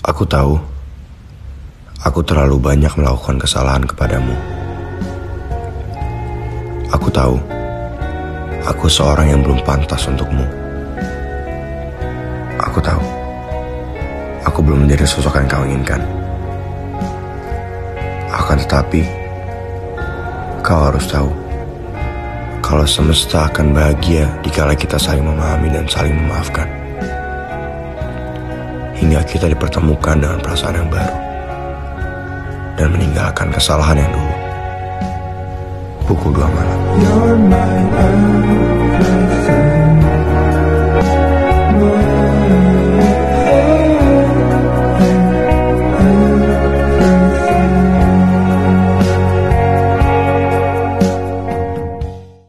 Aku tahu, aku terlalu banyak melakukan kesalahan kepadamu. Aku tahu, aku seorang yang belum pantas untukmu. Aku tahu, aku belum menjadi sosok yang kau inginkan. Akan tetapi, kau harus tahu, kalau semesta akan bahagia dikala kita saling memahami dan saling memaafkan hingga kita dipertemukan dengan perasaan yang baru dan meninggalkan kesalahan yang dulu. Pukul 2 malam.